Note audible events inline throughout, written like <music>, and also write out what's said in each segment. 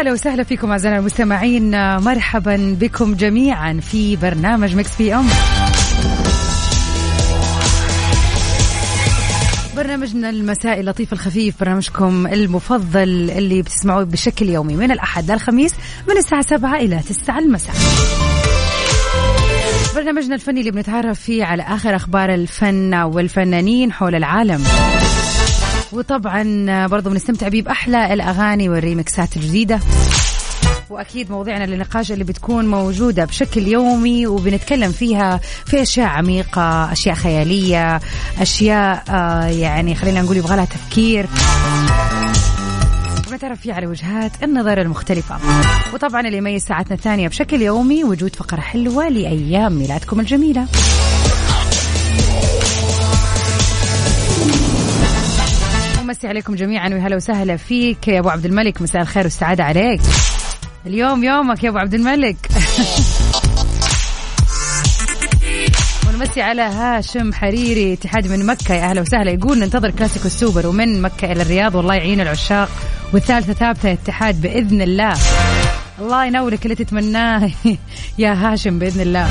هلا وسهلا فيكم أعزائنا المستمعين. مرحبا بكم جميعا في برنامج Mix PM. برنامجنا المسائي اللطيف الخفيف برنامجكم المفضل اللي بتسمعوه بشكل يومي من الأحد للخميس من الساعة 7 إلى 9 المساء. برنامجنا الفني اللي بنتعرف فيه على آخر أخبار الفن والفنانين حول العالم. وطبعا برضو بنستمتع بيه بأحلى الأغاني والريمكسات الجديدة. وأكيد مواضيعنا للنقاش اللي بتكون موجودة بشكل يومي وبنتكلم فيها في أشياء عميقة، أشياء خيالية، أشياء آه يعني خلينا نقول يبغى لها تفكير. ونتعرف فيها على وجهات النظر المختلفة. وطبعا اللي يميز ساعتنا الثانية بشكل يومي وجود فقرة حلوة لأيام ميلادكم الجميلة. ومسي عليكم جميعا وهلا وسهلا فيك يا أبو عبد الملك. مساء الخير والسعادة عليك. اليوم يومك يا أبو عبد الملك. <laughs> ونمسي على هاشم حريري اتحاد من مكة. يا أهلا وسهلا. يقول ننتظر كلاسيكو السوبر ومن مكة إلى الرياض. والله يعين العشاق. والثالثة ثابتة اتحاد بإذن الله. الله ينورك اللي تتمناه. <laughs> يا هاشم بإذن الله.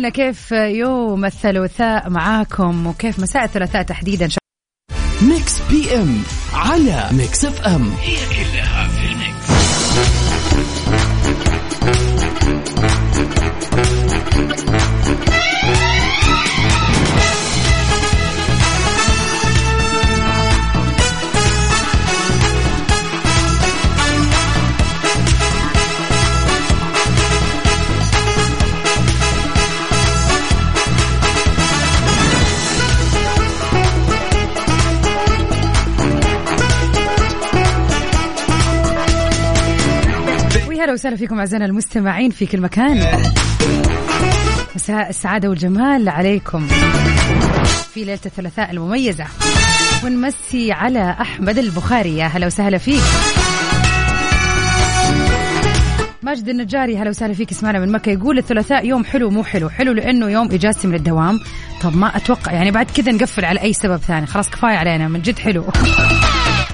لنا كيف يوم الثلاثاء معاكم وكيف مساء الثلاثاء تحديدا Mix PM على Mix FM هي كلها في ال mix. وسهلا فيكم أعزائنا المستمعين في كل مكان. مساء السعادة والجمال عليكم في ليلة الثلاثاء المميزة. ونمسي على أحمد البخاري. يا هلا وسهلا فيك. ماجد النجاري هلا وسهلا فيك. اسمعنا من مكة. يقول الثلاثاء يوم حلو مو حلو؟ حلو لأنه يوم إجازتي من الدوام. طب ما أتوقع يعني بعد كذا نقفل على أي سبب ثاني. خلاص كفاية علينا. من جد حلو.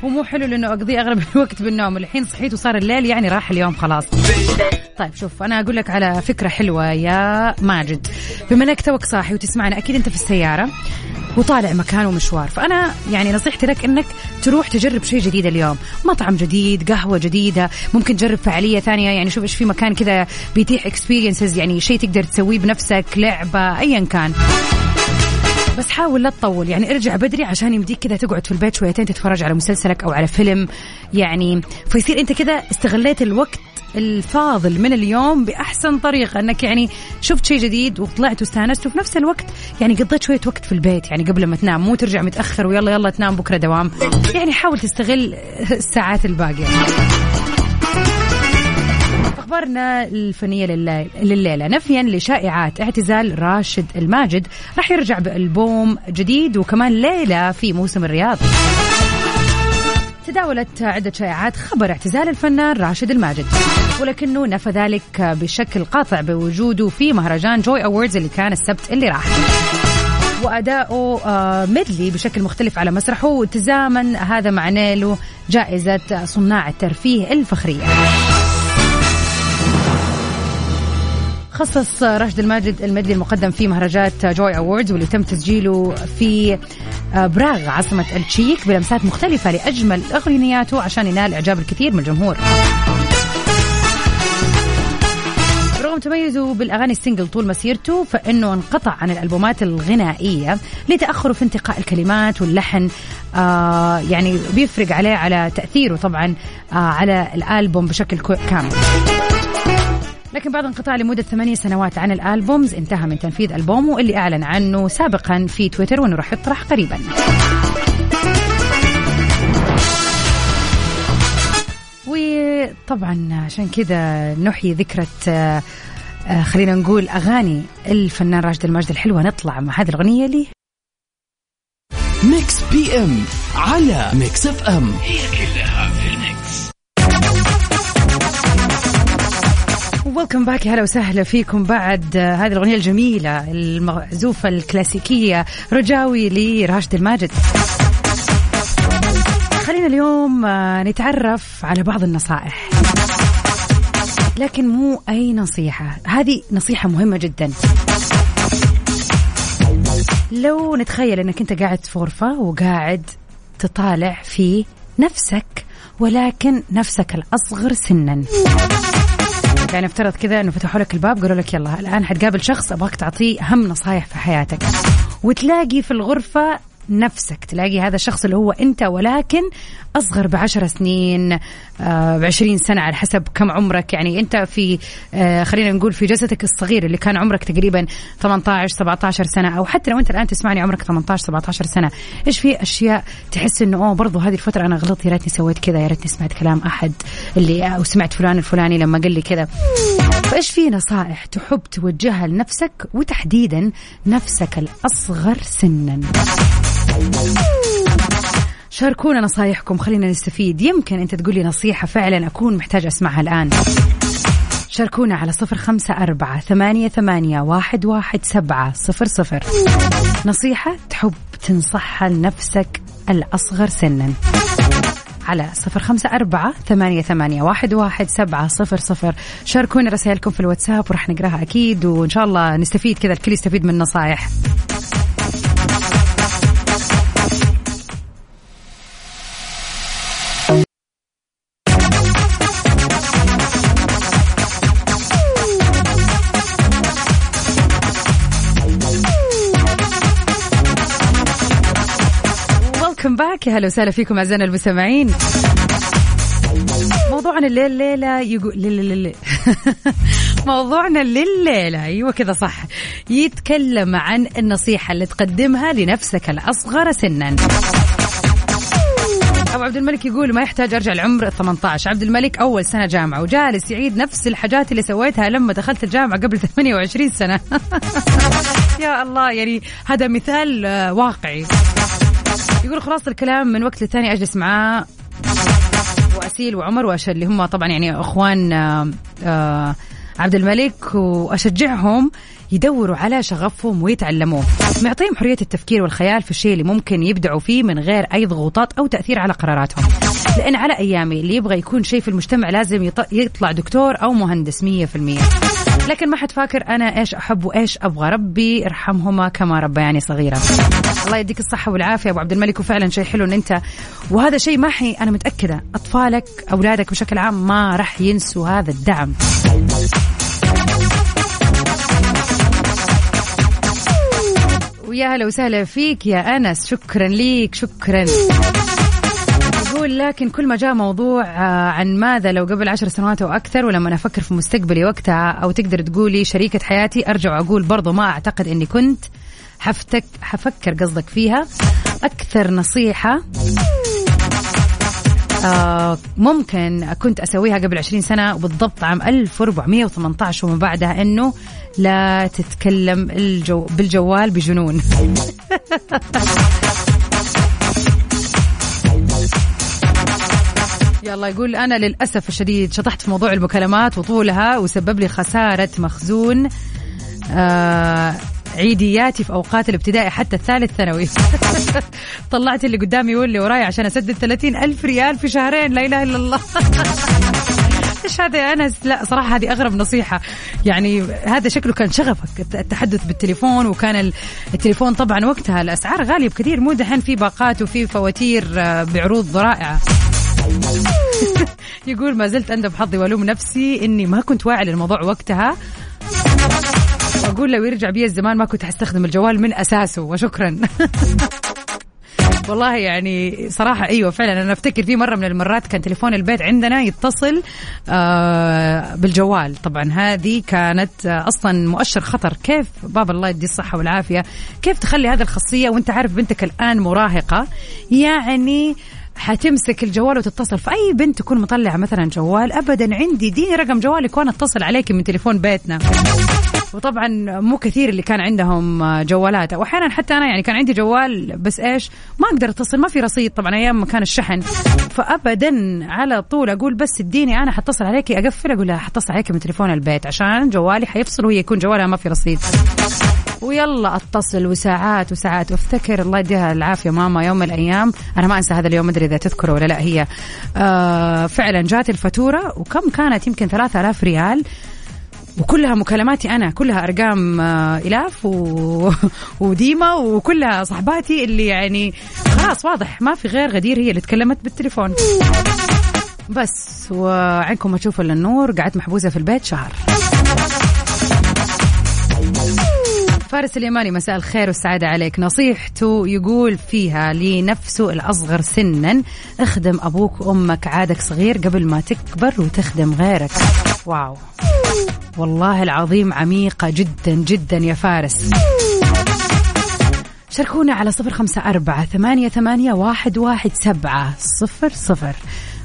ومو حلو لأنه أقضي أغلب <laughs> الوقت بالنوم الحين صحيت وصار الليل يعني راح اليوم خلاص. طيب شوف أنا أقول لك على فكرة حلوة يا ماجد. بما انك توك صاحي وتسمعنا أكيد أنت في السيارة وطالع مكان ومشوار. فأنا يعني نصيحتي لك إنك تروح تجرب شيء جديد اليوم. مطعم جديد قهوة جديدة ممكن تجرب فعالية ثانية. يعني شوف إيش في مكان كذا بيتيح اكسبيرينسز يعني شيء تقدر تسويه بنفسك لعبة ايا كان. بس حاول لا تطول يعني ارجع بدري عشان يمديك كذا تقعد في البيت شويتين تتفرج على مسلسلك أو على فيلم. يعني فيصير أنت كذا استغليت الوقت الفاضل من اليوم بأحسن طريقة أنك يعني شفت شيء جديد وطلعت واستانست وفي نفس الوقت يعني قضيت شوية وقت في البيت يعني قبل ما تنام مو ترجع متأخر ويلا يلا تنام بكرة دوام. يعني حاول تستغل الساعات الباقية. أخبارنا الفنية للي- لليلة. نفيا لشائعات اعتزال راشد الماجد. راح يرجع بألبوم جديد وكمان ليلة في موسم الرياض. تداولت عدة شائعات خبر اعتزال الفنان راشد الماجد. ولكنه نفى ذلك بشكل قاطع بوجوده في مهرجان جوي أووردز اللي كان السبت اللي راح. وأداؤه آه، ميدلي بشكل مختلف على مسرحه. وتزامن هذا مع نيله جائزة صناع الترفيه الفخرية. خصص راشد الماجد ال medley المقدم في مهرجان Joy Awards واللي تم تسجيله في براغ عاصمة التشيك بلمسات مختلفة لأجمل أغنياته عشان ينال إعجاب الكثير من الجمهور. رغم تميزه بالأغاني ال single طول مسيرته فإنه انقطع عن الألبومات الغنائية لتأخره في انتقاء الكلمات واللحن آه يعني بيفرق عليه على تأثيره طبعا آه على الألبوم بشكل كامل. لكن بعد انقطاع لمدة ثمانية سنوات عن الألبومز انتهى من تنفيذ ألبومه اللي أعلن عنه سابقا في تويتر وأنه راح يطرح قريبا. وطبعا عشان كذا نحيي ذكرى آه، خلينا نقول أغاني الفنان راشد الماجد الحلوة. نطلع مع هذه الأغنية اللي Mix PM على Mix FM هي كلها في ال mix welcome back هلا وسهلا فيكم بعد آه، هذه الأغنية الجميلة المعزوفة الكلاسيكية رجاوي لراشد الماجد. خلينا اليوم آه، نتعرف على بعض النصائح. لكن مو أي نصيحة. هذه نصيحة مهمة جدا. لو نتخيل أنك أنت قاعد في غرفة وقاعد تطالع في نفسك ولكن نفسك الأصغر سنا. يعني افترض كذا إنه فتحوا لك الباب قالوا لك يلا الآن حتقابل شخص أبغاك تعطيه أهم نصايح في حياتك. وتلاقي في الغرفة نفسك تلاقي هذا الشخص اللي هو أنت ولكن أصغر بعشر سنين آه بعشرين سنة على حسب كم عمرك. يعني أنت في آه خلينا نقول في جسدك الصغير اللي كان عمرك تقريبا 18 17 سنة أو حتى لو أنت الآن تسمعني عمرك 18 17 سنة إيش في أشياء تحس إنه أوه برضو هذه الفترة أنا غلطت يا ريتني سويت كذا يا ريتني سمعت كلام أحد اللي أو سمعت فلان الفلاني لما قال لي كذا. فإيش في نصائح تحب توجهها لنفسك وتحديدا نفسك الأصغر سنا؟ شاركونا نصايحكم خلينا نستفيد. يمكن أنت تقولي نصيحة فعلا أكون محتاج أسمعها الآن. شاركونا على صفر خمسة أربعة ثمانية, ثمانية واحد, واحد سبعة صفر صفر. نصيحة تحب تنصحها لنفسك الأصغر سنا. على صفر خمسة أربعة ثمانية, ثمانية واحد, واحد سبعة صفر صفر. شاركونا رسائلكم في الواتساب وراح نقراها أكيد وإن شاء الله نستفيد كذا الكل يستفيد من النصايح. باك يا هلا وسهلا فيكم أعزائنا المستمعين. موضوعنا الليل ليلة يقول <laughs> ليلة موضوعنا لليلة أيوة كذا صح. يتكلم عن النصيحة اللي تقدمها لنفسك الأصغر سنا. أبو عبد الملك يقول ما يحتاج أرجع العمر 18 عبد الملك أول سنة جامعة وجالس يعيد نفس الحاجات اللي سويتها لما دخلت الجامعة قبل <laughs> 28 سنة. <laughs> يا الله يعني هذا مثال آه، واقعي. يقول خلاص الكلام من وقت للثاني أجلس معاه وأسيل وعمر واشل اللي هم طبعا يعني أخوان آه، عبد الملك وأشجعهم يدوروا على شغفهم ويتعلموه معطيهم حرية التفكير والخيال في الشيء اللي ممكن يبدعوا فيه من غير أي ضغوطات أو تأثير على قراراتهم. لأن على أيامي اللي يبغى يكون شيء في المجتمع لازم يط- يطلع دكتور أو مهندس مية في المية. لكن ما حد فاكر أنا إيش أحب وإيش أبغى. ربي يرحمهما كما ربياني صغيرة الله يديك الصحة والعافية. أبو عبد الملك وفعلا شيء حلو إن أنت. وهذا شيء ما حي أنا متأكدة. أطفالك أولادك بشكل عام ما راح ينسوا هذا الدعم. ويا هلا وسهلا فيك يا أنس. شكرا ليك شكرا. يقول لكن كل ما جاء موضوع آه، عن ماذا لو قبل عشر سنوات أو أكثر ولما أفكر في مستقبلي وقتها أو تقدر تقولي شريكة حياتي أرجع وأقول برضو ما أعتقد إني كنت. حفتك حفكر قصدك فيها. أكثر نصيحة آه ممكن كنت أسويها قبل 20 سنة وبالضبط عام 1418 وما بعدها إنه لا تتكلم الجو بالجوال بجنون. <laughs> يلا يقول أنا للأسف الشديد شطحت في موضوع المكالمات وطولها وسبب لي خسارة مخزون آه عيدياتي في أوقات الابتدائي حتى الثالث ثانوي. <laughs> طلعت اللي قدامي واللي وراي عشان أسدد 30 ألف ريال في شهرين لا إله إلا الله. <laughs> إيش هذا يا أنس؟ لا صراحة هذه أغرب نصيحة. يعني هذا شكله كان شغفك التحدث بالتليفون وكان ال- التليفون طبعا وقتها الأسعار غالية بكثير مو دحين في باقات وفي فواتير آه، بعروض رائعة. <laughs> يقول ما زلت أندب حظي وألوم نفسي إني ما كنت واعي للموضوع وقتها. واقول لو يرجع بي الزمان ما كنت حستخدم الجوال من أساسه وشكرا. <laughs> والله يعني صراحة أيوة فعلا أنا أفتكر في مرة من المرات كان تليفون البيت عندنا يتصل آه بالجوال. طبعا هذه كانت أصلا مؤشر خطر. كيف بابا الله يدي الصحة والعافية؟ كيف تخلي هذه الخاصية وأنت عارف بنتك الآن مراهقة؟ يعني حتمسك الجوال وتتصل. فأي بنت تكون مطلعة مثلا جوال أبدا عندي ديني رقم جوالك وأنا أتصل عليك من تليفون بيتنا. وطبعا مو كثير اللي كان عندهم جوالات. واحيانا حتى أنا يعني كان عندي جوال بس إيش؟ ما أقدر أتصل ما في رصيد طبعا أيام ما كان الشحن. فابدا على طول أقول بس اديني أنا حتصل عليكي أقفل أقول لها حتصل عليكي من تليفون البيت عشان جوالي حيفصل وهي يكون جوالها ما في رصيد. ويلا اتصل وساعات وساعات. وافتكر الله يديها العافية ماما يوم من الأيام. أنا ما أنسى هذا اليوم أدري إذا تذكره ولا لا. هي آه فعلا جات الفاتورة وكم كانت؟ يمكن 3000 ريال. وكلها مكالماتي أنا كلها أرقام آه، إلاف و... وديما وكلها صحباتي اللي يعني خلاص واضح ما في غير غدير هي اللي تكلمت بالتليفون. بس وعينكم ما تشوفوا إلا النور قعدت محبوسة في البيت شهر. فارس اليماني مساء الخير والسعادة عليك. نصيحته يقول فيها لنفسه الأصغر سنا اخدم أبوك وأمك عادك صغير قبل ما تكبر وتخدم غيرك. wow. والله العظيم عميقة جدا جدا يا فارس. شاركونا على صفر خمسة أربعة ثمانية, ثمانية واحد, واحد سبعة صفر صفر.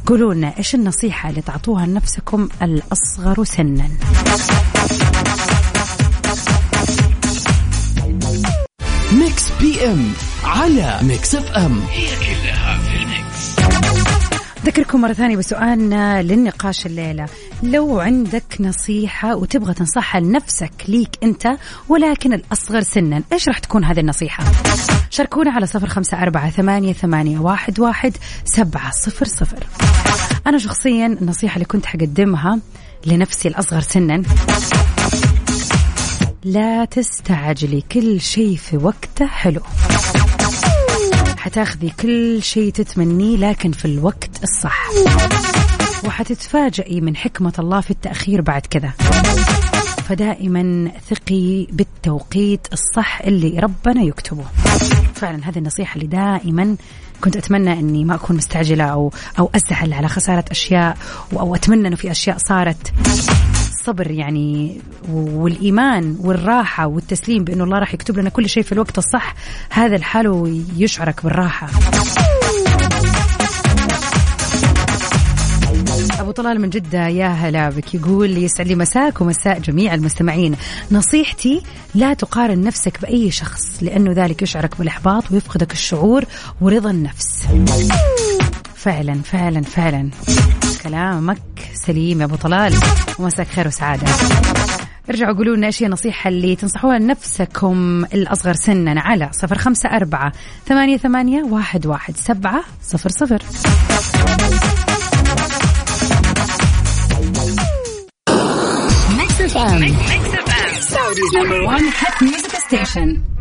قولوا لنا إيش النصيحة اللي تعطوها لنفسكم الأصغر سنا. Mix PM على Mix FM هي كلها في ال mix أذكركم مرة ثانية بسؤالنا للنقاش الليلة. لو عندك نصيحة وتبغى تنصحها لنفسك ليك أنت ولكن الأصغر سنا إيش راح تكون هذه النصيحة؟ شاركونا على صفر خمسة أربعة ثمانية, ثمانية واحد, واحد سبعة صفر صفر. أنا شخصيا النصيحة اللي كنت حقدمها لنفسي الأصغر سنا لا تستعجلي كل شيء في وقته حلو. حتاخذي كل شيء تتمنيه لكن في الوقت الصح. وحتتفاجئي من حكمة الله في التأخير بعد كذا. فدائما ثقي بالتوقيت الصح اللي ربنا يكتبه. فعلا هذه النصيحة اللي دائما كنت أتمنى أني ما أكون مستعجلة أو, أو أزعل على خسارة أشياء أو أتمنى أنه في أشياء صارت. الصبر يعني والإيمان والراحة والتسليم بأنه الله راح يكتب لنا كل شيء في الوقت الصح هذا الحال يشعرك بالراحة. أبو طلال من جدة يا هلا بك. يقول يسعد لي مساك ومساء جميع المستمعين. نصيحتي لا تقارن نفسك بأي شخص لأنه ذلك يشعرك بالإحباط ويفقدك الشعور ورضا النفس. فعلا فعلا فعلا. كلامك سليم يا أبو طلال ومساك خير وسعادة. ارجعوا قولوا لنا إيش هي النصيحة اللي تنصحوها لنفسكم الأصغر سنا على صفر خمسة أربعة ثمانية, ثمانية واحد, واحد سبعة صفر صفر. Mix FM Saudi's number one hit music station.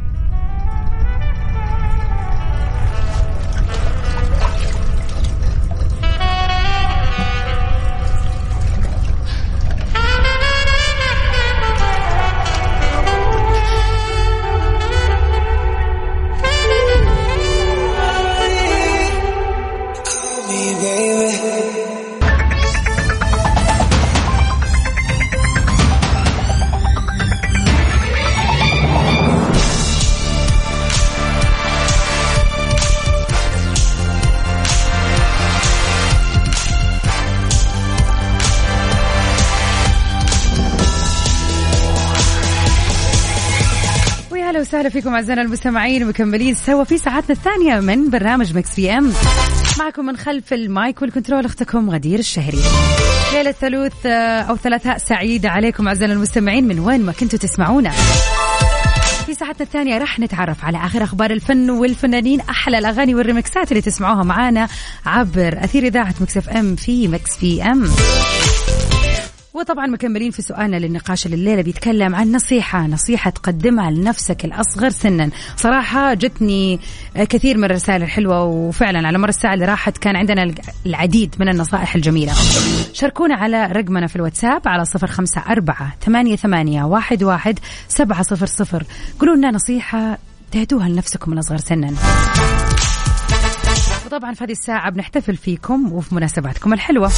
وسهلا فيكم أعزائنا المستمعين مكملين سوا في ساعتنا الثانية من برنامج Mix PM. معكم من خلف المايك وال control أختكم غدير الشهري. ليلة ثلوث آه، أو ثلاثاء سعيدة عليكم أعزائنا المستمعين من وين ما كنتوا تسمعونا. في ساعتنا الثانية راح نتعرف على آخر أخبار الفن والفنانين أحلى الأغاني والريمكسات اللي تسمعوها معانا عبر أثير إذاعة Mix FM في Mix PM. وطبعا مكملين في سؤالنا للنقاش الليلة بيتكلم عن نصيحة نصيحة تقدمها لنفسك الأصغر سنا. صراحة جتني كثير من الرسائل الحلوة وفعلا على مر الساعة اللي راحت كان عندنا العديد من النصائح الجميلة. شاركونا على رقمنا في الواتساب على صفر خمسة أربعة ثمانية, ثمانية واحد, واحد سبعة صفر صفر. قولوا لنا نصيحة تهدوها لنفسكم الأصغر سنا. وطبعا في هذه الساعة بنحتفل فيكم وفي مناسباتكم الحلوة.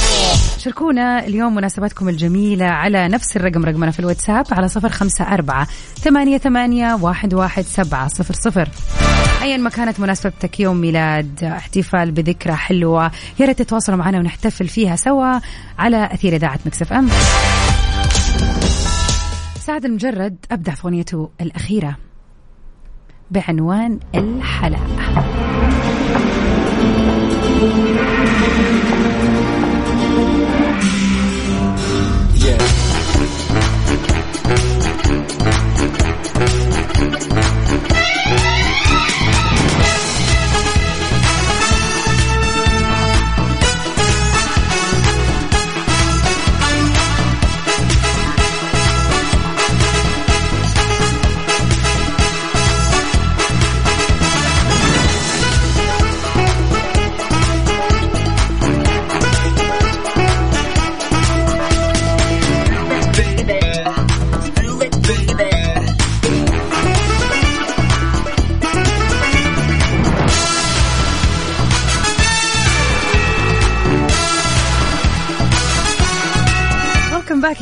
شاركونا اليوم مناسباتكم الجميلة على نفس الرقم رقمنا في الواتساب على صفر خمسة أربعة ثمانية, ثمانية واحد, واحد سبعة صفر صفر. أيا ما كانت مناسبتك يوم ميلاد احتفال بذكرى حلوة يا ريت تتواصلوا معنا ونحتفل فيها سوا على أثير إذاعة مكسف أم. سعد المجرد أبدع في أغنيته الأخيرة بعنوان الحلاء Thank you.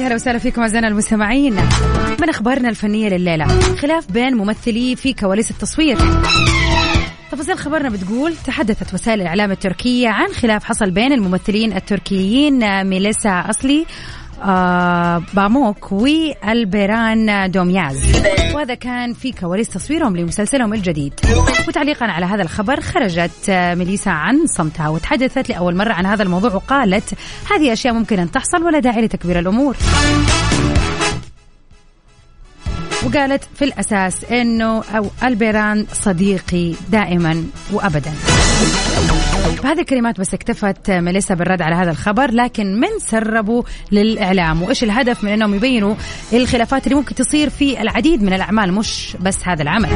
يا هلا وسهلا فيكم أعزائنا المستمعين. من أخبارنا الفنية لليلة؟ خلاف بين ممثلي في كواليس التصوير. تفاصيل خبرنا بتقول تحدثت وسائل الإعلام التركية عن خلاف حصل بين الممثلين التركيين ميليسا أصلي باموك والبيران دومياز. وهذا كان في كواليس تصويرهم لمسلسلهم الجديد. وتعليقا على هذا الخبر خرجت ميليسا عن صمتها وتحدثت لأول مرة عن هذا الموضوع وقالت هذه أشياء ممكن أن تحصل ولا داعي لتكبير الأمور. وقالت في الأساس أنه أو البيران صديقي دائما وأبدا. بهذه الكلمات بس اكتفت ميليسا بالرد على هذا الخبر لكن من سربوا للإعلام؟ وإيش الهدف من أنهم يبينوا الخلافات اللي ممكن تصير في العديد من الأعمال؟ مش بس هذا العمل.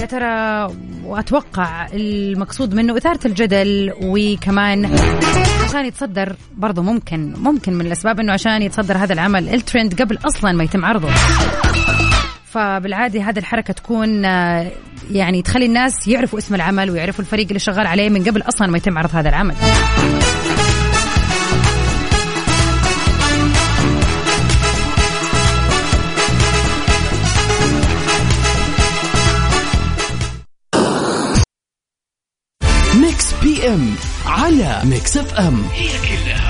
يا ترى وأتوقع المقصود منه إثارة الجدل وكمان عشان يتصدر برضه ممكن ممكن من الأسباب إنه عشان يتصدر هذا العمل. الترند قبل أصلا ما يتم عرضه. فبالعادة هذه الحركة تكون يعني تخلي الناس يعرفوا اسم العمل ويعرفوا الفريق اللي شغال عليه من قبل أصلا ما يتم عرض هذا العمل. إم على ميكس إف إم. هي كلها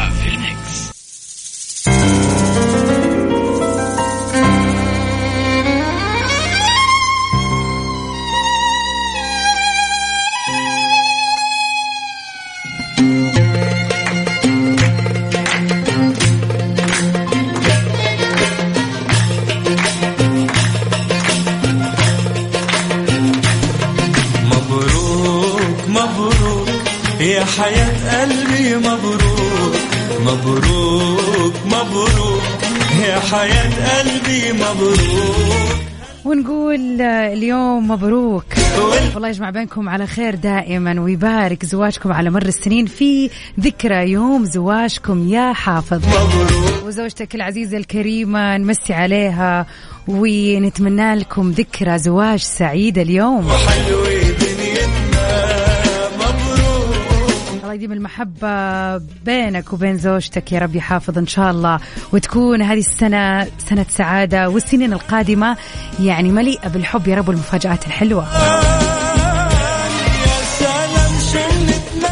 ونقول اليوم مبروك. والله يجمع بينكم على خير دائما ويبارك زواجكم على مر السنين في ذكرى يوم زواجكم يا حافظ. وزوجتك العزيزة الكريمة نمسي عليها ونتمنى لكم ذكرى زواج سعيدة اليوم. يديم المحبة بينك وبين زوجتك يا رب يحافظ إن شاء الله. وتكون هذه السنة سنة سعادة والسنين القادمة يعني مليئة بالحب يا رب والمفاجآت الحلوة.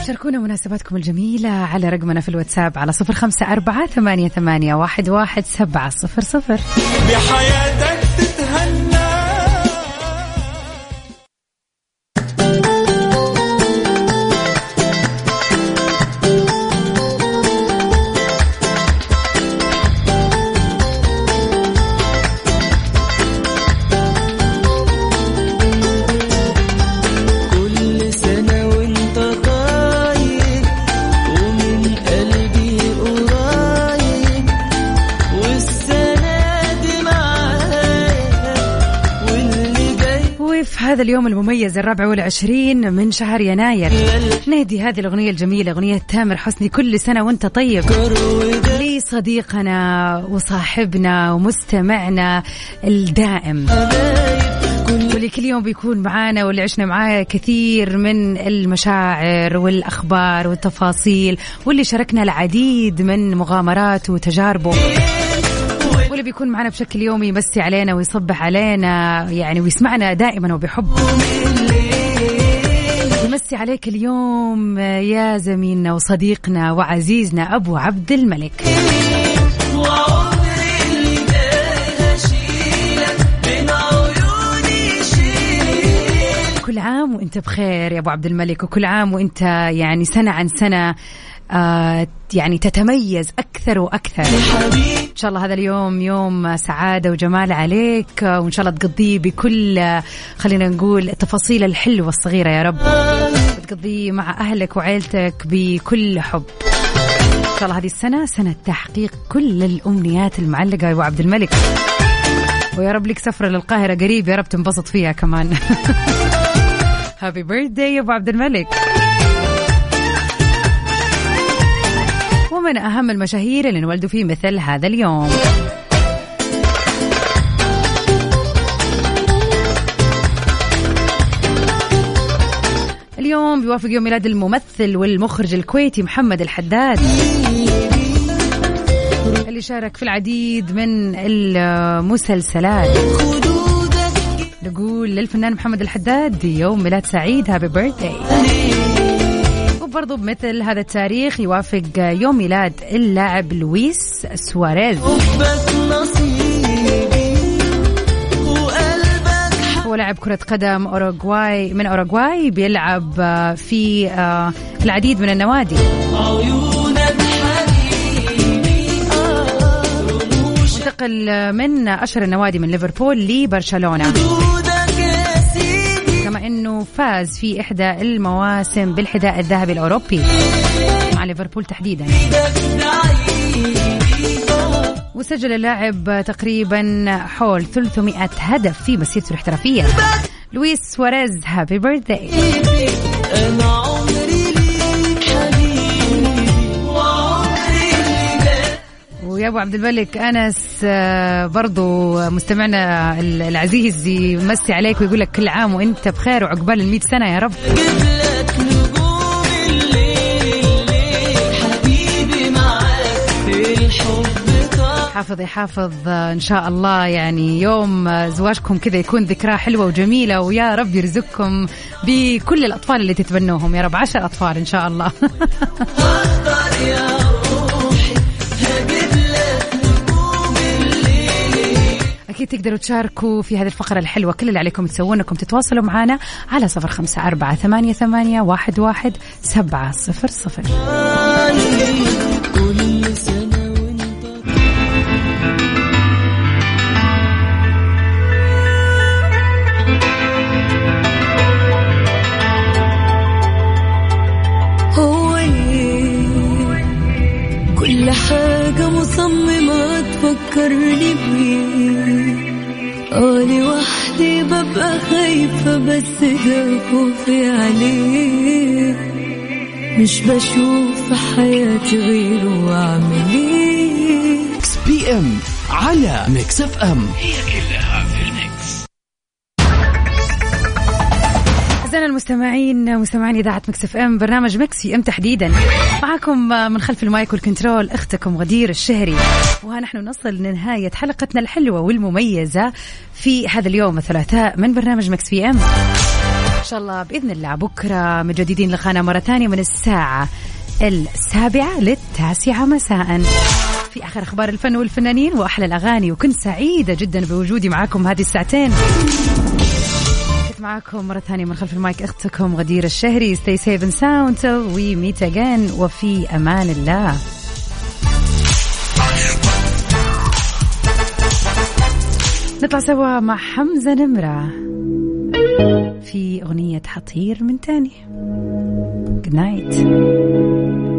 شاركونا مناسباتكم الجميلة على رقمنا في الواتساب على صفر خمسة أربعة ثمانية, ثمانية واحد, واحد سبعة صفر صفر. بحياتك اليوم المميز الرابع والعشرين من شهر يناير. نهدي هذه الأغنية الجميلة أغنية تامر حسني كل سنة وأنت طيب. لصديقنا وصاحبنا ومستمعنا الدائم. واللي كل يوم بيكون معانا واللي عشنا معاه كثير من المشاعر والأخبار والتفاصيل واللي شاركنا العديد من مغامراته وتجاربه. واللي بيكون معنا بشكل يومي يمسي علينا ويصبح علينا يعني ويسمعنا دائما وبحب. يمسي عليك اليوم يا زميلنا وصديقنا وعزيزنا أبو عبد الملك. اللي كل عام وإنت بخير يا أبو عبد الملك وكل عام وإنت يعني سنة عن سنة يعني تتميز أكثر وأكثر. إن شاء الله هذا اليوم يوم سعادة وجمال عليك آه، وإن شاء الله تقضيه بكل آه، خلينا نقول التفاصيل الحلوة الصغيرة يا رب. تقضيه مع أهلك وعيلتك بكل حب. إن شاء الله هذه السنة سنة تحقيق كل الأمنيات المعلقة يا أبو عبد الملك. ويا رب لك سفرة للقاهرة قريب يا رب تنبسط فيها كمان. <laughs> هابي بيرثداي يا أبو عبد الملك. ومن أهم المشاهير اللي انولدوا في مثل هذا اليوم. اليوم بيوافق يوم ميلاد الممثل والمخرج الكويتي محمد الحداد. اللي شارك في العديد من المسلسلات. نقول للفنان محمد الحداد يوم ميلاد سعيد. هابي بيرثداي وبرضه بمثل هذا التاريخ يوافق يوم ميلاد اللاعب لويس سواريز. هو لاعب كرة قدم أوروغواي من أوروغواي بيلعب آه، في آه، العديد من النوادي. انتقل من أشهر النوادي من ليفربول لبرشلونة. فاز في إحدى المواسم بالحذاء الذهبي الأوروبي. مع ليفربول تحديدا. وسجل اللاعب تقريبا حول 300 هدف في مسيرته الاحترافية. لويس سواريز happy birthday ويا أبو عبد الملك. أنس آه، برضو مستمعنا العزيز يمسي عليك ويقول لك كل عام وإنت بخير وعقبال ال سنة يا رب. حافظ يحافظ إن شاء الله يعني يوم زواجكم كذا يكون ذكراه حلوة وجميلة ويا رب يرزقكم بكل الأطفال اللي تتبنوهم. يا رب عشر أطفال إن شاء الله. <laughs> أكيد تقدروا تشاركوا في هذه الفقرة الحلوة. كل اللي عليكم تسوونه أنكم تتواصلوا معنا على صفر خمسة أربعة ثمانية, ثمانية واحد, واحد سبعة صفر صفر. خايفة بس ده خوفي عليه. مش بشوف حياتي غيره واعمل إيه PM على Mix FM هي المستمعين مستمعين إذاعة Mix FM برنامج Mix PM تحديدا. معكم من خلف المايك والكنترول أختكم غدير الشهري. وها نحن نصل لنهاية حلقتنا الحلوة والمميزة في هذا اليوم الثلاثاء من برنامج مكس في إم. إن شاء الله بإذن الله بكرة مجددين لقانا مرة ثانية من الساعة السابعة للتاسعة مساء. في آخر أخبار الفن والفنانين وأحلى الأغاني وكنت سعيدة جدا بوجودي معكم هذه الساعتين. معاكم مرة ثانية من خلف المايك أختكم غدير الشهري. And sound till we meet again. وفي أمان الله. نطلع سوا مع حمزة نمرة في أغنية حطير من تاني. Good night.